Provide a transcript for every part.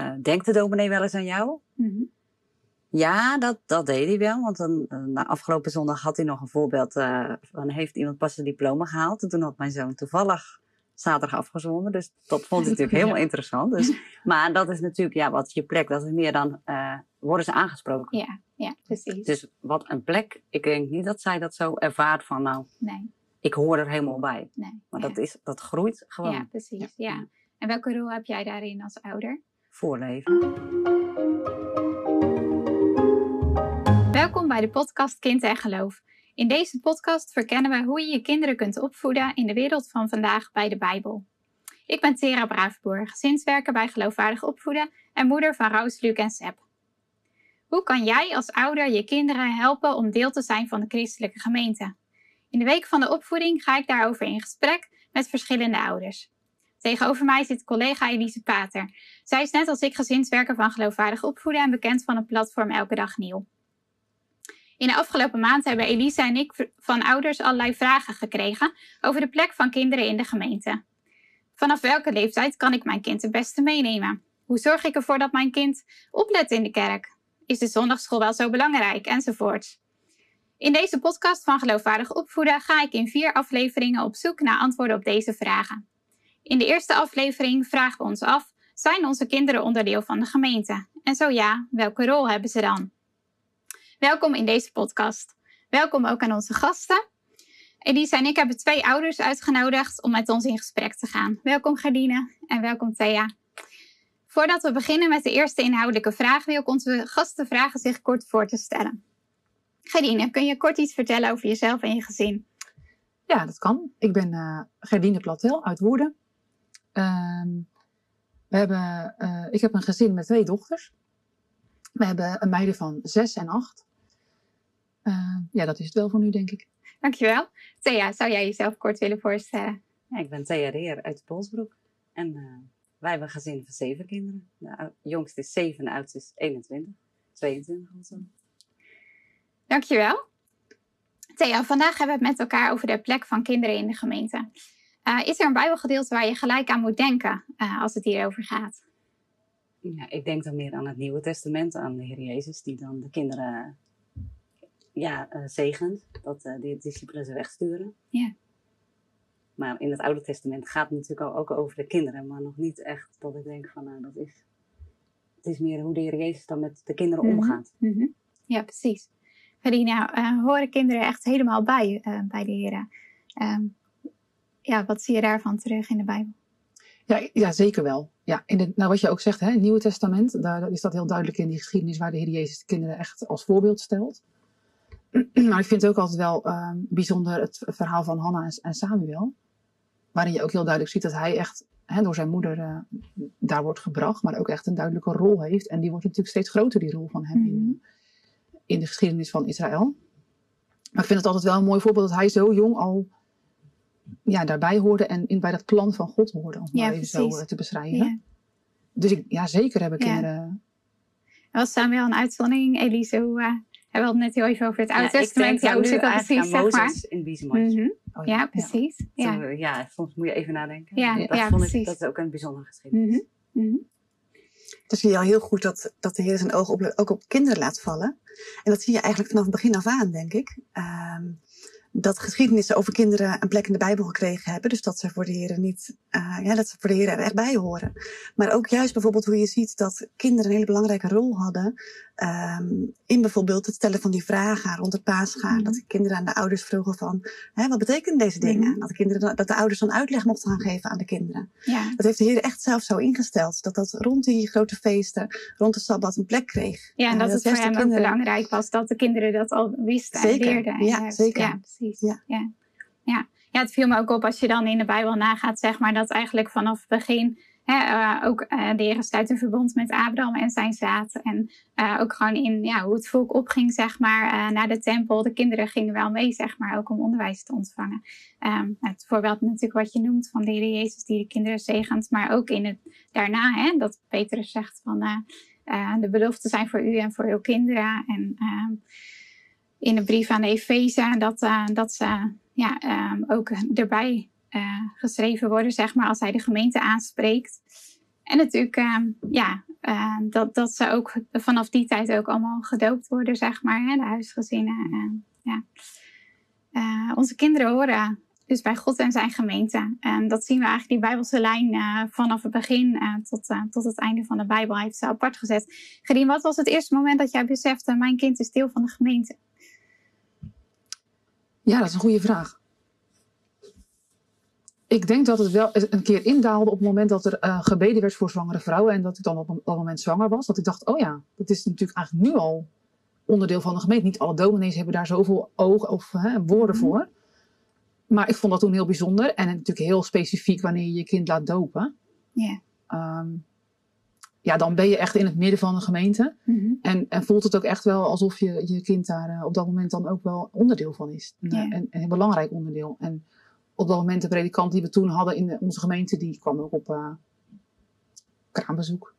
uh, denkt de dominee wel eens aan jou? Mhm. Ja, dat, dat deed hij wel. Want dan, na afgelopen zondag had hij nog een voorbeeld uh, van heeft iemand pas een diploma gehaald. En toen had mijn zoon toevallig zaterdag afgezwommen. Dus dat vond hij natuurlijk helemaal interessant. Dus, maar dat is natuurlijk, ja, wat je plek? Dat is meer dan, uh, worden ze aangesproken. Ja, ja, precies. Dus wat een plek, ik denk niet dat zij dat zo ervaart van nou, nee. ik hoor er helemaal bij. Nee, Maar ja. dat, is, dat groeit gewoon. Ja, precies. Ja. En welke rol heb jij daarin als ouder? Voorleven. Welkom bij de podcast Kind en Geloof. In deze podcast verkennen we hoe je je kinderen kunt opvoeden in de wereld van vandaag bij de Bijbel. Ik ben Tera Braafboer, gezinswerker bij Geloofwaardig Opvoeden en moeder van Roos, Luc en Seb. Hoe kan jij als ouder je kinderen helpen om deel te zijn van de christelijke gemeente? In de week van de opvoeding ga ik daarover in gesprek met verschillende ouders. Tegenover mij zit collega Elise Pater. Zij is net als ik gezinswerker van Geloofwaardig Opvoeden en bekend van het platform Elke Dag Nieuw. In de afgelopen maand hebben Elise en ik van ouders allerlei vragen gekregen over de plek van kinderen in de gemeente. Vanaf welke leeftijd kan ik mijn kind het beste meenemen? Hoe zorg ik ervoor dat mijn kind oplet in de kerk? Is de zondagschool wel zo belangrijk? Enzovoort. In deze podcast van Geloofwaardig Opvoeden ga ik in vier afleveringen op zoek naar antwoorden op deze vragen. In de eerste aflevering vragen we ons af: zijn onze kinderen onderdeel van de gemeente? En zo ja, welke rol hebben ze dan? Welkom in deze podcast. Welkom ook aan onze gasten. Elise en ik hebben twee ouders uitgenodigd om met ons in gesprek te gaan. Welkom Gardine en welkom Thea. Voordat we beginnen met de eerste inhoudelijke vraag, wil ik onze gasten vragen zich kort voor te stellen. Gardine, kun je kort iets vertellen over jezelf en je gezin? Ja, dat kan. Ik ben uh, Gerdine Platel uit Woerden. Uh, we hebben, uh, ik heb een gezin met twee dochters. We hebben een meiden van zes en acht. Uh, ja, dat is het wel voor nu, denk ik. Dankjewel. Thea, zou jij jezelf kort willen voorstellen? Ja, ik ben Thea Reer uit Polsbroek. En uh, wij hebben een gezin van zeven kinderen. De jongste is zeven en de oudste is 21. 22 of zo. Dankjewel. Thea, vandaag hebben we het met elkaar over de plek van kinderen in de gemeente. Uh, is er een bijbelgedeelte waar je gelijk aan moet denken uh, als het hierover gaat? Ja, ik denk dan meer aan het Nieuwe Testament, aan de Heer Jezus, die dan de kinderen ja, uh, zegent, dat de discipelen ze wegsturen. Ja. Maar in het Oude Testament gaat het natuurlijk ook over de kinderen, maar nog niet echt dat ik denk van, nou, dat is, het is meer hoe de Heer Jezus dan met de kinderen mm -hmm. omgaat. Mm -hmm. Ja, precies. Verina, uh, horen kinderen echt helemaal bij, bij de Heer? Um, ja, wat zie je daarvan terug in de Bijbel? Ja, ja zeker wel. Ja, in de, nou, wat je ook zegt, hè, het Nieuwe Testament, daar is dat heel duidelijk in die geschiedenis waar de Heer Jezus de kinderen echt als voorbeeld stelt. Maar ik vind het ook altijd wel uh, bijzonder het verhaal van Hanna en, en, Samuel. Waarin je ook heel duidelijk ziet dat hij echt hè, door zijn moeder uh, daar wordt gebracht, maar ook echt een duidelijke rol heeft. En die wordt natuurlijk steeds groter, die rol van hem mm -hmm. in, in de geschiedenis van Israël. Maar ik vind het altijd wel een mooi voorbeeld dat hij zo jong al ja, daarbij hoorde en in, bij dat plan van God hoorde, om ja, maar even zo uh, te beschrijven. Ja. Dus ik, ja, zeker hebben kinderen. Ja. Was Samuel een uitzondering, Elise? Hoe, uh, we hadden het net heel even over het Oude ja, Testament. Ja, hoe zit dat precies, zeg maar? in mm -hmm. oh, ja. ja, precies. Ja. Ja, soms moet je even nadenken. Ja, dat ja, vond precies. ik, dat is ook een bijzondere geschiedenis. Mm -hmm. Mm -hmm. Dan zie je al heel goed dat, dat de Heer zijn oog op, ook op kinderen laat vallen. En dat zie je eigenlijk vanaf het begin af aan, denk ik. Um, dat geschiedenissen over kinderen een plek in de Bijbel gekregen hebben. Dus dat ze voor de heren niet, uh, ja, dat ze voor de heren er echt bij horen. Maar ook juist bijvoorbeeld hoe je ziet dat kinderen een hele belangrijke rol hadden. Um, in bijvoorbeeld het stellen van die vragen rond het paasgaan. Mm. Dat de kinderen aan de ouders vroegen van, hè, wat betekenen deze dingen? Mm. Dat, de kinderen, dat de ouders dan uitleg mochten gaan geven aan de kinderen. Ja. Dat heeft de Heer echt zelf zo ingesteld. Dat dat rond die grote feesten, rond de Sabbat een plek kreeg. Ja, en dat, uh, het voor hem kinderen... ook belangrijk was dat de kinderen dat al wisten zeker. en leerden. En ja, juist, zeker. Ja, precies. Ja. Ja. Ja. ja, het viel me ook op als je dan in de Bijbel nagaat, zeg maar, dat eigenlijk vanaf het begin hè, uh, ook uh, de Heer sluit een verbond met Abraham en zijn zaad. En uh, ook gewoon in ja, hoe het volk opging, zeg maar, naar de tempel. De kinderen gingen wel mee, zeg maar, ook om onderwijs te ontvangen. Um, het voorbeeld natuurlijk wat je noemt van de Heer Jezus die de kinderen zegent, maar ook in het daarna, hè, dat Petrus zegt van de beloften zijn voor u en voor uw kinderen. En in de brief aan de Efeze dat, uh, dat ze ja, um, ook erbij uh, geschreven worden, zeg maar, als hij de gemeente aanspreekt. En natuurlijk, uh, ja, eh, dat, dat ze ook vanaf die tijd ook allemaal gedoopt worden, zeg maar, hè, de huisgezinnen. Ja. Uh, onze kinderen horen dus bij God en zijn gemeente. En dat zien we eigenlijk, die Bijbelse lijn vanaf het begin tot, tot het einde van de Bijbel heeft ze apart gezet. Gerien, wat was het eerste moment dat jij besefte, mijn kind is deel van de gemeente? Ja, dat is een goede vraag. Ik denk dat het wel een keer indaalde op het moment dat er uh, gebeden werd voor zwangere vrouwen. En dat ik dan op een moment zwanger was. Dat ik dacht, oh ja, dat is natuurlijk eigenlijk nu al onderdeel van de gemeente. Niet alle dominees hebben daar zoveel oog of hè, woorden mm -hmm. voor. Maar ik vond dat toen heel bijzonder. En natuurlijk heel specifiek wanneer je je kind laat dopen. Yeah. Um, ja, dan ben je echt in het midden van de gemeente. Mm -hmm. en, en voelt het ook echt wel alsof je, je kind daar uh, op dat moment dan ook wel onderdeel van is. Yeah. En, en een belangrijk onderdeel. En op dat moment de predikant die we toen hadden in de, onze gemeente, die kwam ook op uh, kraambezoek.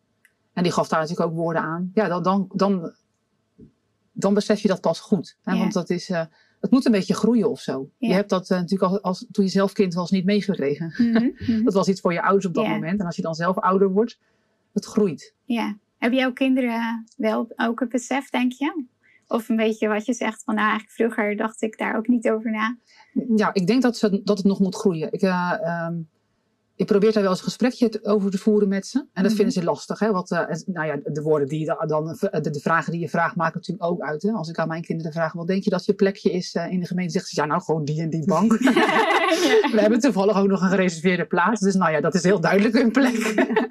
En die gaf daar natuurlijk ook woorden aan. Ja, dan, dan, dan, dan besef je dat pas goed. Hè? Yeah. Want dat is, uh, het moet een beetje groeien of zo. Ja. Je hebt dat uh, natuurlijk als, als, toen je zelf kind was niet meegekregen. Mm -hmm. dat was iets voor je ouders op dat Ja. moment. En als je dan zelf ouder wordt, het groeit. Ja. Heb jouw kinderen wel ook het besef, denk je? Of een beetje wat je zegt van, nou eigenlijk vroeger dacht ik daar ook niet over na. Ja, ik denk dat, ze, dat het nog moet groeien. Ik, uh, um, ik probeer daar wel eens een gesprekje over te voeren met ze. En dat Mhm. vinden ze lastig. Hè? Want, uh, nou ja, de woorden die je dan, de, de vragen die je vraagt, maken natuurlijk ook uit. Hè? Als ik aan mijn kinderen vraag, wat denk je dat je plekje is uh, in de gemeente? Zegt ze, ja, nou gewoon die en die bank. ja. We hebben toevallig ook nog een gereserveerde plaats. Dus nou ja, dat is heel duidelijk een plek.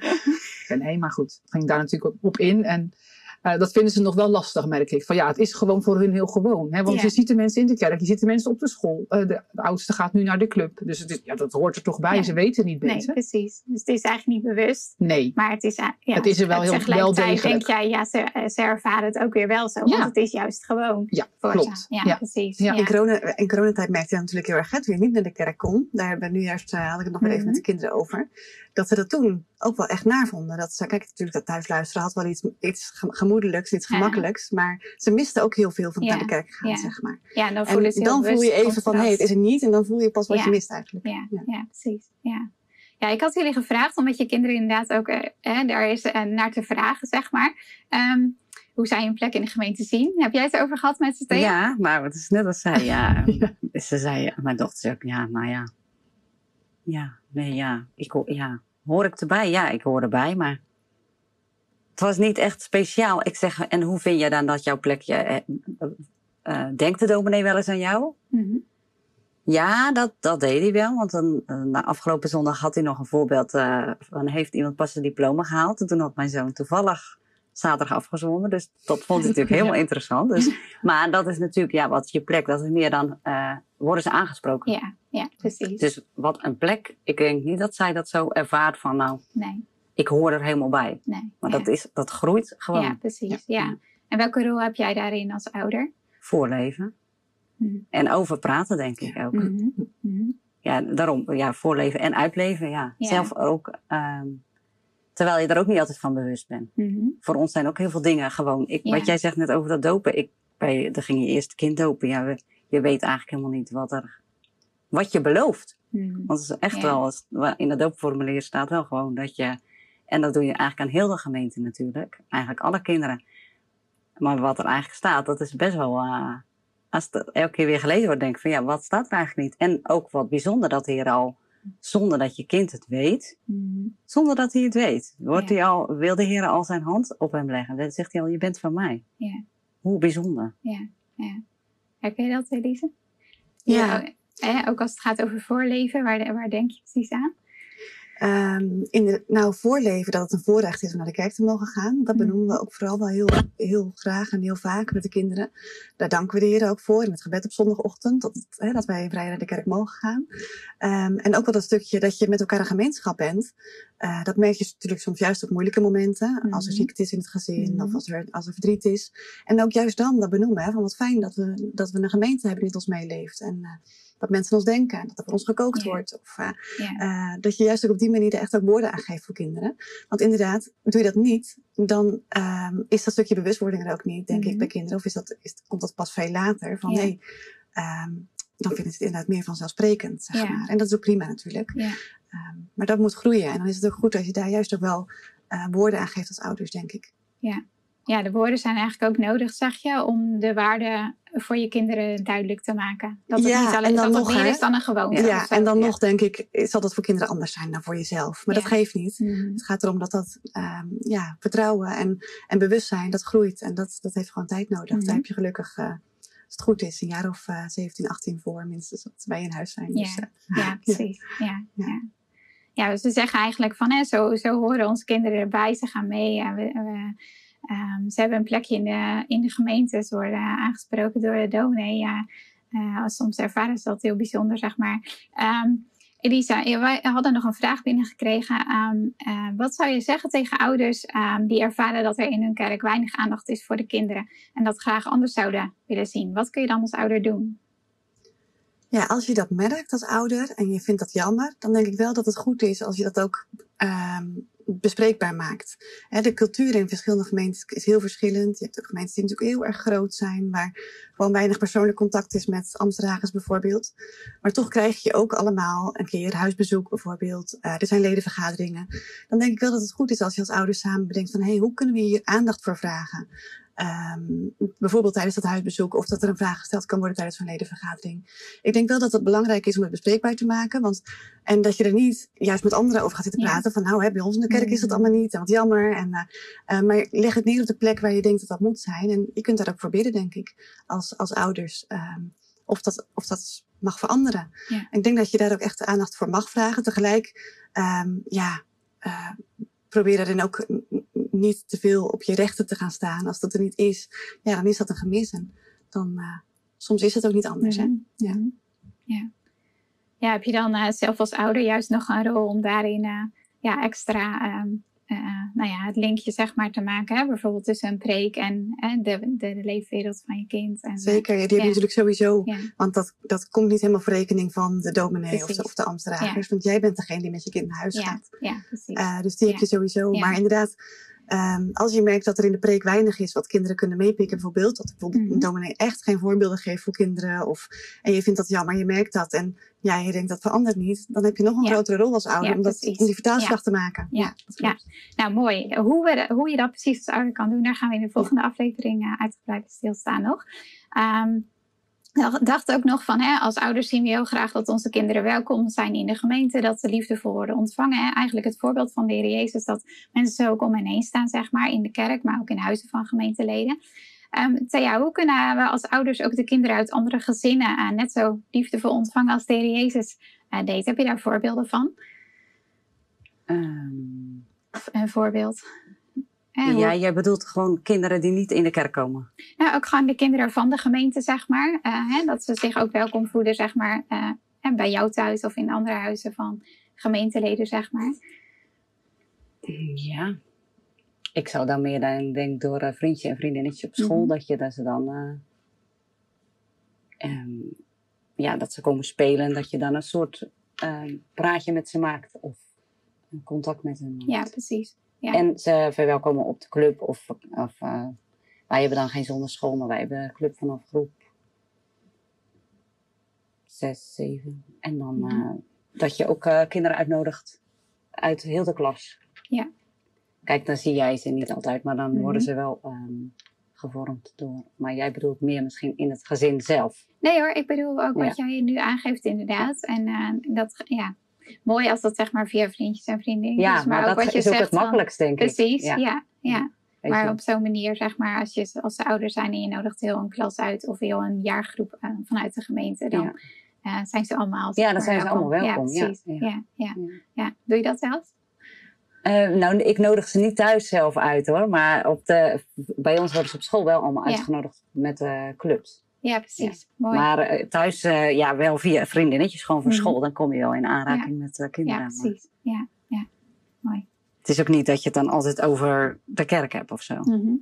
nee, maar goed, ging daar natuurlijk op in. En uh, dat vinden ze nog wel lastig, merk ik. Van ja, het is gewoon voor hun heel gewoon. Hè? Want Ja. je ziet de mensen in de kerk, je ziet de mensen op de school. Uh, de, de oudste gaat nu naar de club. Dus het is, ja, dat hoort er toch bij. Ja. Ze weten niet Nee, beter. precies. Dus het is eigenlijk niet bewust. Nee. Maar het is, uh, ja, Het is er wel heel- wel degelijk. denk jij, ja, ze, eh, ze ervaren het ook weer wel zo. Ja. Want het is juist gewoon Ja, voor klopt. ze. Ja, Ja. precies. Ja. In, corona, in coronatijd merkte je natuurlijk heel erg, hè, toen je niet naar de kerk kon. Daar hebben we nu juist, uh, had ik het nog weer even Mhm. met de kinderen over. Dat ze dat toen ook wel echt naar vonden. Dat ze, kijk, natuurlijk dat thuisluisteren had wel iets, iets gem- gemoedelijks, Ja. gemakkelijks. Maar ze misten ook heel veel van Ja. naar de kerk gaan, Ja. zeg maar. Ja, dan voelen ze En heel dan voel je even van, hé, hey, het is er niet. En dan voel je pas wat Ja. je mist eigenlijk. Ja, Ja. ja. precies. Ja. ja, ik had jullie gevraagd om met je kinderen inderdaad ook eh, eh, daar eens eh, naar te vragen, zeg maar. Um, hoe zij hun plek in de gemeente zien. Heb jij het erover gehad met ze tegen? Ja, maar het is net als zij, ja. Ja. Ze zei, mijn dochter zei ook, ja, nou ja. Ja, nee, ja. Ik hoor, ja. Hoor ik erbij? Ja, ik hoor erbij, maar... Het was niet echt speciaal. Ik zeg, en hoe vind jij dan dat jouw plekje... Eh, uh, denkt de dominee wel eens aan jou? Mm -hmm. Ja, dat, dat deed hij wel. Want dan, uh, afgelopen zondag had hij nog een voorbeeld. Uh, van heeft iemand pas een diploma gehaald. En toen had mijn zoon toevallig zaterdag afgezwommen. Dus dat vond hij natuurlijk helemaal ja. interessant. Dus, maar dat is natuurlijk, ja, wat je plek? Dat is meer dan, uh, worden ze aangesproken. Ja, ja, precies. Dus wat een plek. Ik denk niet dat zij dat zo ervaart van, nou, nee. Ik hoor er helemaal bij. Nee, maar ja. dat, is, dat groeit gewoon. Ja, precies. Ja. ja. En welke rol heb jij daarin als ouder? Voorleven. Mm. En over praten, denk ik ook. Mm -hmm. Ja, daarom, ja, voorleven en uitleven, ja. Zelf ook, um, terwijl je er ook niet altijd van bewust bent. Voor ons zijn ook heel veel dingen gewoon. Ik. Wat jij zegt net over dat dopen. Ik, bij, er ging je eerste kind dopen. Ja, we, je weet eigenlijk helemaal niet wat er, wat je belooft. Want het is echt wel, in het doopformulier staat wel gewoon dat je, en dat doe je eigenlijk aan heel de gemeente natuurlijk. Eigenlijk alle kinderen. Maar wat er eigenlijk staat, dat is best wel, uh, als het elke keer weer gelezen wordt, denk ik van ja, wat staat er eigenlijk niet? En ook wat bijzonder dat hij er al, zonder dat je kind het weet, mm. zonder dat hij het weet, wordt ja. hij al, wil de Heer al zijn hand op hem leggen. Dan zegt hij al, je bent van mij. Ja. Hoe bijzonder. Ja, ja. Herken je dat, Elise? Ja. ja. Ook als het gaat over voorleven, waar, waar denk je precies aan? Um, in de, nou, voorleven dat het een voorrecht is om naar de kerk te mogen gaan. Dat benoemen we ook vooral wel heel, heel graag en heel vaak met de kinderen. Daar danken we de Heer ook voor in het gebed op zondagochtend. Dat, hè, dat wij vrij naar de kerk mogen gaan. Um, en ook wel dat stukje dat je met elkaar een gemeenschap bent. Uh, dat merk je natuurlijk soms juist op moeilijke momenten. Mm -hmm. Als er ziekte is in het gezin mm -hmm. of als er, als er verdriet is. En ook juist dan dat benoemen. Hè, van wat fijn dat we, dat we een gemeente hebben die met ons meeleeft. En, uh, dat mensen ons denken, dat er voor ons gekookt ja. wordt. Of uh, ja. uh, dat je juist ook op die manier er echt ook woorden aan geeft voor kinderen. Want inderdaad, doe je dat niet, dan uh, is dat stukje bewustwording er ook niet, denk mm -hmm. ik, bij kinderen. Of is dat, is, komt dat pas veel later, van nee, um, dan vinden ze het inderdaad meer vanzelfsprekend, zeg maar. En dat is ook prima natuurlijk. Ja. Um, maar dat moet groeien. En dan is het ook goed als je daar juist ook wel eh, woorden aan geeft als ouders, denk ik. Ja. Ja, de woorden zijn eigenlijk ook nodig, zeg je, om de waarde voor je kinderen duidelijk te maken. Dat het Ja, niet en alleen dan dat nog, meer is dan een gewoonte. Ja, en dan Ja. nog denk ik, zal dat voor kinderen anders zijn dan voor jezelf. Maar Ja. dat geeft niet. Mhm. Het gaat erom dat dat ehm, ja, vertrouwen en, en bewustzijn, dat groeit. En dat, dat heeft gewoon tijd nodig. Mhm. Daar heb je gelukkig, eh, als het goed is, een jaar of eh 17, 18 voor minstens dat wij in huis zijn. Dus, Ja. eh, Ja, precies. Ja, ja. Ja. dus we zeggen eigenlijk van, hè, zo, zo horen onze kinderen erbij, ze gaan mee. En we, we, ehm, ze hebben een plekje in de, in de gemeente, ze worden aangesproken door de dominee. Ja, eh, soms ervaren ze dat heel bijzonder, zeg maar. Ehm, Elisa, wij hadden nog een vraag binnengekregen. Eh, wat zou je zeggen tegen ouders die ervaren dat er in hun kerk weinig aandacht is voor de kinderen en dat graag anders zouden willen zien? Wat kun je dan als ouder doen? Ja, als je dat merkt als ouder en je vindt dat jammer, dan denk ik wel dat het goed is als je dat ook bespreekbaar maakt. De cultuur in verschillende gemeentes is heel verschillend. Je hebt ook gemeentes die natuurlijk heel erg groot zijn, waar gewoon weinig persoonlijk contact is met ambtsdragers bijvoorbeeld. Maar toch krijg je ook allemaal een keer huisbezoek bijvoorbeeld. Eh, er zijn ledenvergaderingen. Dan denk ik wel dat het goed is als je als ouder samen bedenkt van hé, hey, hoe kunnen we hier aandacht voor vragen? Ehm, bijvoorbeeld tijdens dat huisbezoek of dat er een vraag gesteld kan worden tijdens zo'n ledenvergadering. Ik denk wel dat het belangrijk is om het bespreekbaar te maken. Want, en dat je er niet juist met anderen over gaat zitten Ja. praten. Van nou, hè, bij ons in de kerk is dat Mhm. allemaal niet. En wat jammer. En, eh, eh, maar leg het neer op de plek waar je denkt dat dat moet zijn. En je kunt daar ook voor bidden, denk ik, als, als ouders. ehm, of, dat, of dat mag veranderen. Ja. Ik denk dat je daar ook echt aandacht voor mag vragen. Tegelijk, ehm, ja, eh, probeer daarin ook niet te veel op je rechten te gaan staan. Als dat er niet is, ja, dan is dat een gemis. En dan, eh, soms is het ook niet anders. Hè? Ja. Ja. Ja, heb je dan eh, zelf als ouder juist nog een rol om daarin eh, ja, extra ehm, eh, nou ja, het linkje zeg maar te maken? Hè? Bijvoorbeeld tussen een preek en eh, de, de, de leefwereld van je kind. En, eh, Zeker, ja, die heb Ja. je natuurlijk sowieso. Want dat, dat komt niet helemaal voor rekening van de dominee of of de ambtsdragers. Want jij bent degene die met je kind naar huis gaat. ja, precies. Eh, dus die heb je sowieso. Maar inderdaad, ehm, als je merkt dat er in de preek weinig is wat kinderen kunnen meepikken, bijvoorbeeld, dat bijvoorbeeld een dominee echt geen voorbeelden geeft voor kinderen, of, en je vindt dat jammer, je merkt dat, en ja, je denkt dat verandert niet, dan heb je nog een Ja. grotere rol als ouder Ja, om, dat, om die vertaalslag te maken. Ja. klopt. Nou, mooi. Hoe, we, hoe je dat precies als ouder kan doen, daar gaan we in de volgende aflevering uh, uitgebreid stilstaan nog. Ehm, dacht ook nog van, hè, als ouders zien we heel graag dat onze kinderen welkom zijn in de gemeente, dat ze liefdevol worden ontvangen. Hè. Eigenlijk het voorbeeld van de Heer Jezus, dat mensen zo ook om hen heen staan, zeg maar, in de kerk, maar ook in huizen van gemeenteleden. Um, Thea, hoe kunnen we als ouders ook de kinderen uit andere gezinnen uh, net zo liefdevol ontvangen als de Heer Jezus uh, deed? Heb je daar voorbeelden van? Um, een voorbeeld. En ja, jij bedoelt gewoon kinderen die niet in de kerk komen. Ja, ook gewoon de kinderen van de gemeente, zeg maar. Uh, hè, dat ze zich ook welkom voelen, zeg maar. Uh, bij jou thuis of in andere huizen van gemeenteleden, zeg maar. Ja. Ik zou dan meer dan denk door een vriendje en vriendinnetje op school, Mhm. mm -hmm. dat je dat ze dan. Uh, um, ja, dat ze komen spelen, dat je dan een soort praatje met ze maakt of een contact met hen. Ja, precies. Ja. En ze verwelkomen op de club. Of, of uh, wij hebben dan geen zonderschool, maar wij hebben een club vanaf groep 6, 7. En dan mm -hmm. uh, dat je ook uh, kinderen uitnodigt uit heel de klas. Ja. Kijk, dan zie jij ze niet altijd, maar dan Mhm. mm -hmm. worden ze wel um, gevormd door. Maar jij bedoelt meer misschien in het gezin zelf. Nee hoor, ik bedoel ook wat jij nu aangeeft inderdaad. En uh, dat, ja, mooi als dat zeg maar via vriendjes en vriendinnetjes. Ja, maar, maar ook dat wat je is zegt ook het makkelijkst, denk ik. Precies, ja. ja, maar op zo'n manier, zeg maar, als, je, als ze ouder zijn en je nodigt heel een klas uit of heel een jaargroep uh, vanuit de gemeente, dan uh, zijn ze allemaal. Ja, dan zijn ze allemaal welkom. Ja, precies. Ja, Ja, ja. Doe je dat zelf? Uh, nou, ik nodig ze niet thuis zelf uit hoor, maar op de, bij ons worden ze op school wel allemaal Ja. uitgenodigd met clubs. Ja, precies. Mooi. Maar uh, thuis, uh, ja, wel via vriendinnetjes, gewoon voor Mhm. school, dan kom je wel in aanraking met uh, kinderen. ja, maar precies. Ja, ja. Mooi. Het is ook niet dat je het dan altijd over de kerk hebt of zo. Mhm.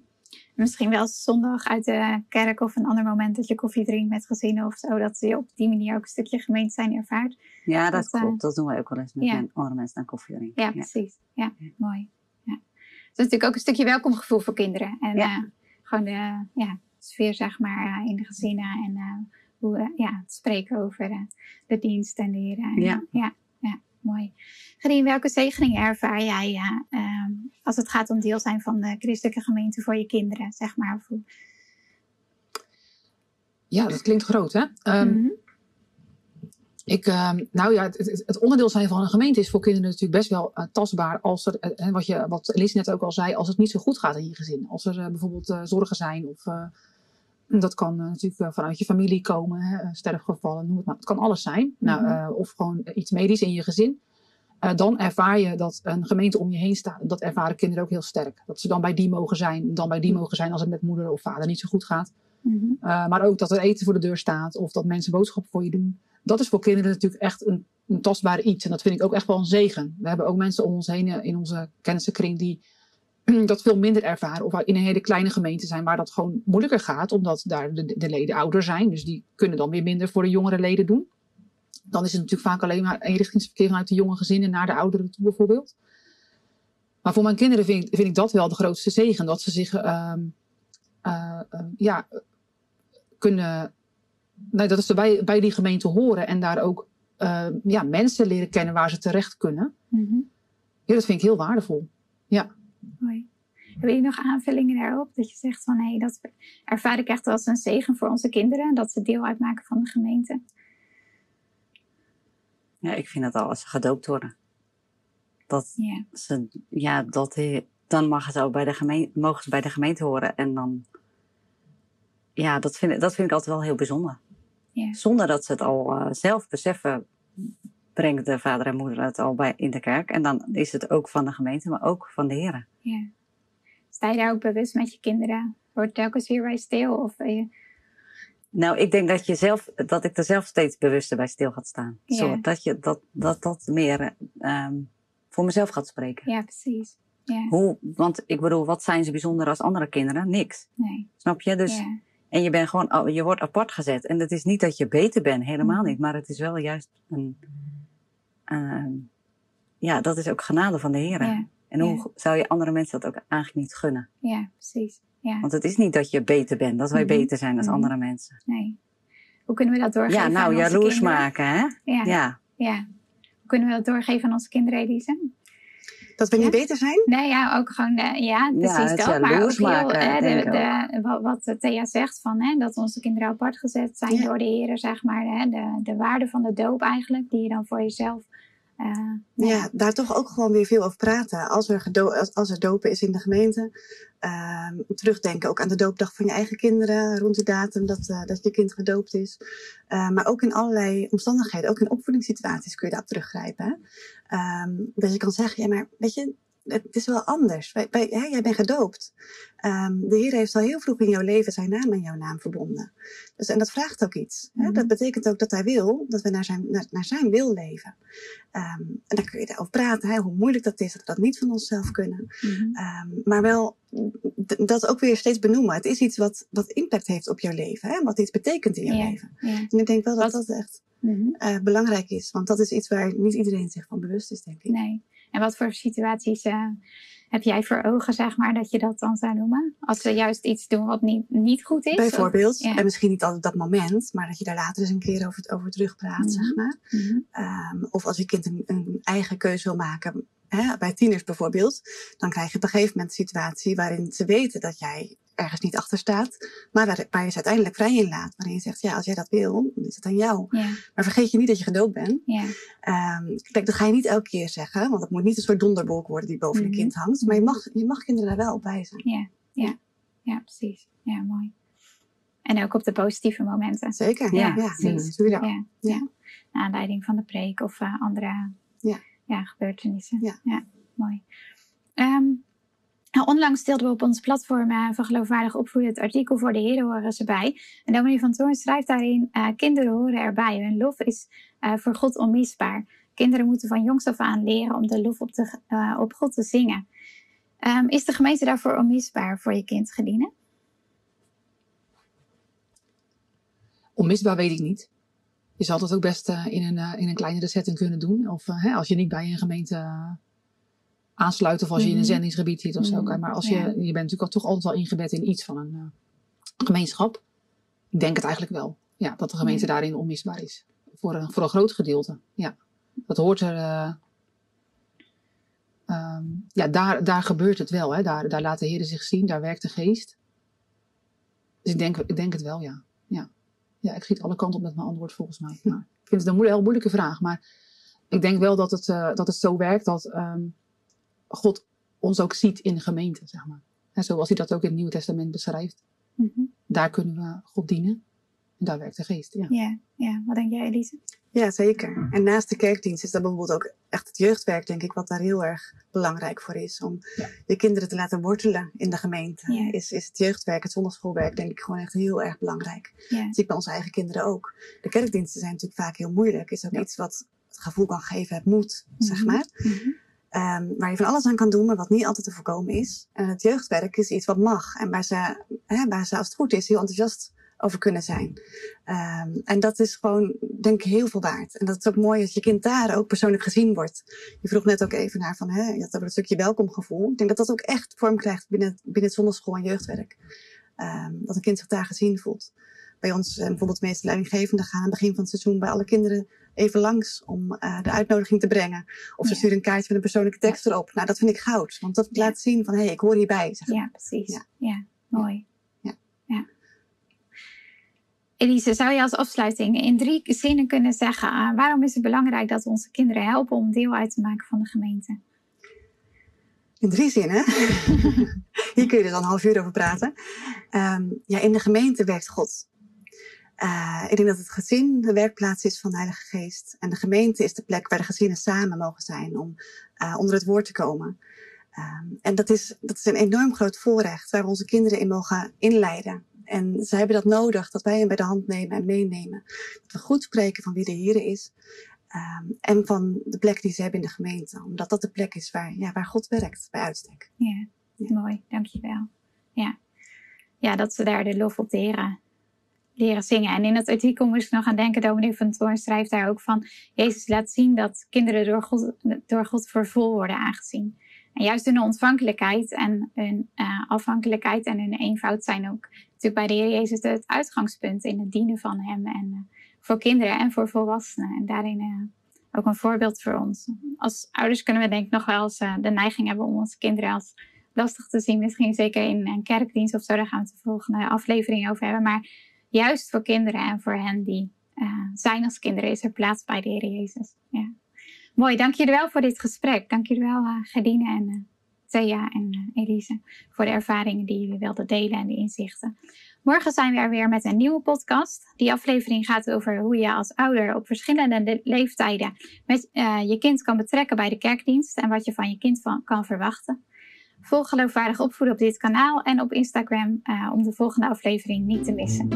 Misschien wel zondag uit de kerk of een ander moment dat je koffie drinkt met gezinnen of zo. Dat je op die manier ook een stukje gemeente zijn ervaart. Ja, dat, Dat, uh, klopt. Dat doen wij ook wel eens met andere mensen aan koffie drinken. Ja, precies. Ja, mooi. Ja. Dus het is natuurlijk ook een stukje welkomgevoel voor kinderen. En Ja. eh, gewoon de ja, sfeer, zeg maar, eh, in de gezinnen. En eh, hoe, eh, ja, het spreken over eh, de dienst en de heren. En, Ja. ja, ja, mooi. Gerien, welke zegeningen ervaar jij uh, als het gaat om deel zijn van de christelijke gemeente voor je kinderen, zeg maar? Ja, dat klinkt groot, hè? Um, ik, ehm, nou ja, het, het, onderdeel zijn van een gemeente is voor kinderen natuurlijk best wel uh, tastbaar. Als er, uh, wat, je, wat Lies net ook al zei, als het niet zo goed gaat in je gezin. Als er bijvoorbeeld zorgen zijn of dat kan natuurlijk vanuit je familie komen, hè, sterfgevallen, noem het maar. Het kan alles zijn. Nou, mhm. of gewoon iets medisch in je gezin. dan ervaar je dat een gemeente om je heen staat. Dat ervaren kinderen ook heel sterk. Dat ze dan bij die mogen zijn, dan bij die mogen zijn als het met moeder of vader niet zo goed gaat. Mm maar ook dat er eten voor de deur staat of dat mensen boodschappen voor je doen dat is voor kinderen natuurlijk echt een, een tastbaar iets. En dat vind ik ook echt wel een zegen. We hebben ook mensen om ons heen eh, in onze kennissenkring die dat veel minder ervaren. Of in een hele kleine gemeente zijn waar dat gewoon moeilijker gaat. Omdat daar de, de leden ouder zijn. Dus die kunnen dan weer minder voor de jongere leden doen. Dan is het natuurlijk vaak alleen maar eenrichtingsverkeer vanuit de jonge gezinnen naar de ouderen toe bijvoorbeeld. Maar voor mijn kinderen vind ik, vind ik dat wel de grootste zegen. Dat ze zich uh, uh, ja, kunnen nee, dat is bij, bij die gemeente horen en daar ook uh, ja, mensen leren kennen waar ze terecht kunnen. Mm Ja, dat vind ik heel waardevol. Ja. Mooi. Heb je nog aanvullingen daarop? Dat je zegt van hé, hey, dat ervaar ik echt als een zegen voor onze kinderen, dat ze deel uitmaken van de gemeente. Ja, ik vind het al als ze gedoopt worden. Dat yeah. ze, ja, dat, dan mag ze ook bij de gemeente, mogen ze bij de gemeente horen. En dan, ja, dat vind, dat vind ik altijd wel heel bijzonder. Zonder dat ze het al uh, zelf beseffen, brengt de vader en moeder het al bij in de kerk. En dan is het ook van de gemeente, maar ook van de heren. Ja. Sta je daar ook bewust met je kinderen? Wordt telkens weer bij stil? Of je... Nou, ik denk dat, je zelf, dat ik er zelf steeds bewuster bij stil gaat staan. Ja. Zo, dat, je, dat, dat dat meer um, voor mezelf gaat spreken. Ja, precies. Ja. Hoe, want ik bedoel, wat zijn ze bijzonder als andere kinderen? Niks. Nee. Snap je? Dus ja. En je bent gewoon, je wordt apart gezet. En het is niet dat je beter bent, helemaal niet. Maar het is wel juist een, een ja, dat is ook genade van de Heer. Ja. En hoe zou je andere mensen dat ook eigenlijk niet gunnen? Ja, precies. Ja. Want het is niet dat je beter bent, dat wij mm -hmm. beter zijn dan mm -hmm. andere mensen. Nee. Hoe kunnen we dat doorgeven? Ja, nou, jaloers maken, hè? Ja. ja. ja. Hoe kunnen we dat doorgeven aan onze kinderen, Elise? Dat we niet beter zijn? Nee, ja, ook gewoon, uh, ja, precies ja, dat. Maar ook heel, uh, de, de, wat, wat Thea zegt, van, hè, dat onze kinderen apart gezet zijn door de heren, zeg maar. Hè, de, de waarde van de doop eigenlijk, die je dan voor jezelf uh, ja, daar toch ook gewoon weer veel over praten. Als er, als, als er dopen is in de gemeente. Uh, terugdenken ook aan de doopdag van je eigen kinderen. Rond die datum dat, uh, dat je kind gedoopt is. Uh, maar ook in allerlei omstandigheden. Ook in opvoedingssituaties kun je daarop teruggrijpen. Um, dat je kan zeggen, ja maar weet je, het is wel anders. Wij, wij, hè, jij bent gedoopt. Um, de Heer heeft al heel vroeg in jouw leven zijn naam en jouw naam verbonden. Dus, en dat vraagt ook iets. Hè? Mhm. Dat betekent ook dat hij wil, dat we naar zijn, naar, naar zijn wil leven. Um, en dan kun je erover praten, hè, hoe moeilijk dat is, dat we dat niet van onszelf kunnen. Mm -hmm. um, maar wel dat ook weer steeds benoemen. Het is iets wat, wat impact heeft op jouw leven. Hè? Wat iets betekent in jouw yeah, leven. Yeah. En ik denk wel dat wat? dat echt -hmm. uh, belangrijk is. Want dat is iets waar niet iedereen zich van bewust is, denk ik. Nee. En wat voor situaties uh, heb jij voor ogen, zeg maar, dat je dat dan zou noemen? Als ze juist iets doen wat niet, niet goed is? Bijvoorbeeld, of, ja. en misschien niet altijd dat moment, maar dat je daar later eens een keer over, over terugpraat, mm -hmm. zeg maar. Mm -hmm. um, of als je kind een, een eigen keuze wil maken, hè, bij tieners bijvoorbeeld, dan krijg je op een gegeven moment een situatie waarin ze weten dat jij ergens niet achter staat, maar waar, waar je ze uiteindelijk vrij in laat. Waarin je zegt, ja, als jij dat wil, dan is het aan jou. Ja. Maar vergeet je niet dat je gedoopt bent. Ja. Um, kijk, dat ga je niet elke keer zeggen, want het moet niet een soort donderbolk worden die boven mm -hmm. je kind hangt. Maar je mag, je mag kinderen daar wel op wijzen. Ja, ja, ja, precies. Ja, mooi. En ook op de positieve momenten. Zeker, ja, ja, precies. Ja, ja, ja. Naar aanleiding van de preek of uh, andere ja. Ja, gebeurtenissen. Ja, ja mooi. Um, nou, onlangs deelden we op ons platform uh, van geloofwaardig opvoeden het artikel voor de heren horen ze bij. En dominee van Toorn schrijft daarin, uh, kinderen horen erbij. Hun lof is uh, voor God onmisbaar. Kinderen moeten van jongs af aan leren om de lof op, de, op God te zingen. Um, is de gemeente daarvoor onmisbaar voor je kind gedienen? Onmisbaar weet ik niet. Je zal dat ook best in, een, in een kleinere setting kunnen doen. Of hè, als je niet bij een gemeente aansluiten of als je in een mhm. zendingsgebied zit of zo. Mhm. Maar als je, je bent natuurlijk toch altijd wel ingebed in iets van een uh, gemeenschap. Ik denk het eigenlijk wel. Ja, dat de gemeente daarin onmisbaar is. Voor een, voor een groot gedeelte. Ja. dat hoort er. Uh, um, ja, daar, daar gebeurt het wel. Hè? Daar, daar laat de Heer zich zien, daar werkt de geest. Dus ik denk, ik denk het wel, ja. Ja. Ik schiet alle kanten op met mijn antwoord volgens mij. Maar ik vind het een heel moeilijke vraag. Maar ik denk wel dat het, uh, dat het zo werkt dat um, God ons ook ziet in de gemeente, zeg maar. En zoals hij dat ook in het Nieuwe Testament beschrijft. Mm -hmm. Daar kunnen we God dienen. En daar werkt de geest, ja. Ja, ja. wat denk jij, Elise? Ja, zeker. En naast de kerkdienst is dat bijvoorbeeld ook echt het jeugdwerk, denk ik, wat daar heel erg belangrijk voor is. Om ja. je kinderen te laten wortelen in de gemeente. Ja. Is, is het jeugdwerk, het zondagschoolwerk, denk ik gewoon echt heel erg belangrijk. Ja. Dat zie ik bij onze eigen kinderen ook. De kerkdiensten zijn natuurlijk vaak heel moeilijk. Is ook iets wat het gevoel kan geven, het moet, mm -hmm. zeg maar. Mm -hmm. Um, waar je van alles aan kan doen, maar wat niet altijd te voorkomen is. En het jeugdwerk is iets wat mag. En waar ze, hè, waar ze als het goed is, heel enthousiast over kunnen zijn. Um, en dat is gewoon, denk ik, heel veel waard. En dat is ook mooi als je kind daar ook persoonlijk gezien wordt. Je vroeg net ook even naar van, hè, je had over een stukje welkomgevoel. Ik denk dat dat ook echt vorm krijgt binnen, binnen het zondagschool en jeugdwerk. Um, dat een kind zich daar gezien voelt. Bij ons, uh, bijvoorbeeld de meeste leidinggevenden gaan aan het begin van het seizoen bij alle kinderen even langs om uh, de uitnodiging te brengen. Of ze ja. sturen een kaartje met een persoonlijke tekst ja. erop. Nou, dat vind ik goud. Want dat ja. laat zien van, hé, hey, ik hoor hierbij. Zeg ja, precies. Ja, mooi. Elise, zou je als afsluiting in drie zinnen kunnen zeggen... Uh, waarom is het belangrijk dat we onze kinderen helpen om deel uit te maken van de gemeente? In drie zinnen? Hier kun je dus al een half uur over praten. Um, ja, in de gemeente werkt God. Uh, ik denk dat het gezin de werkplaats is van de Heilige Geest. En de gemeente is de plek waar de gezinnen samen mogen zijn om uh, onder het woord te komen. Um, en dat is, dat is een enorm groot voorrecht waar we onze kinderen in mogen inleiden. En ze hebben dat nodig, dat wij hem bij de hand nemen en meenemen. Dat we goed spreken van wie de Heer is. Um, en van de plek die ze hebben in de gemeente. Omdat dat de plek is waar, ja, waar God werkt, bij uitstek. Ja, ja. mooi, dankjewel. Ja. ja, dat ze daar de lof op leren leren zingen. En in het artikel moest ik nog aan denken, dominee van Toorn schrijft daar ook van, Jezus laat zien dat kinderen door God, door God voor vol worden aangezien. En juist hun ontvankelijkheid en hun uh, afhankelijkheid en hun eenvoud zijn ook natuurlijk bij de Heer Jezus het uitgangspunt in het dienen van Hem. En uh, voor kinderen en voor volwassenen. En daarin uh, ook een voorbeeld voor ons. Als ouders kunnen we denk ik nog wel eens de neiging hebben om onze kinderen als lastig te zien. Misschien zeker in een kerkdienst of zo, daar gaan we het de volgende aflevering over hebben. Maar juist voor kinderen en voor hen die zijn als kinderen is er plaats bij de Heer Jezus. Ja. Mooi, dank jullie wel voor dit gesprek. Dank jullie wel, uh, en uh, Thea en Elise, voor de ervaringen die jullie wilden delen en de inzichten. Morgen zijn we er weer met een nieuwe podcast. Die aflevering gaat over hoe je als ouder op verschillende leeftijden met je kind kan betrekken bij de kerkdienst en wat je van je kind kan verwachten. Volg geloofwaardig opvoeden op dit kanaal en op Instagram om de volgende aflevering niet te missen.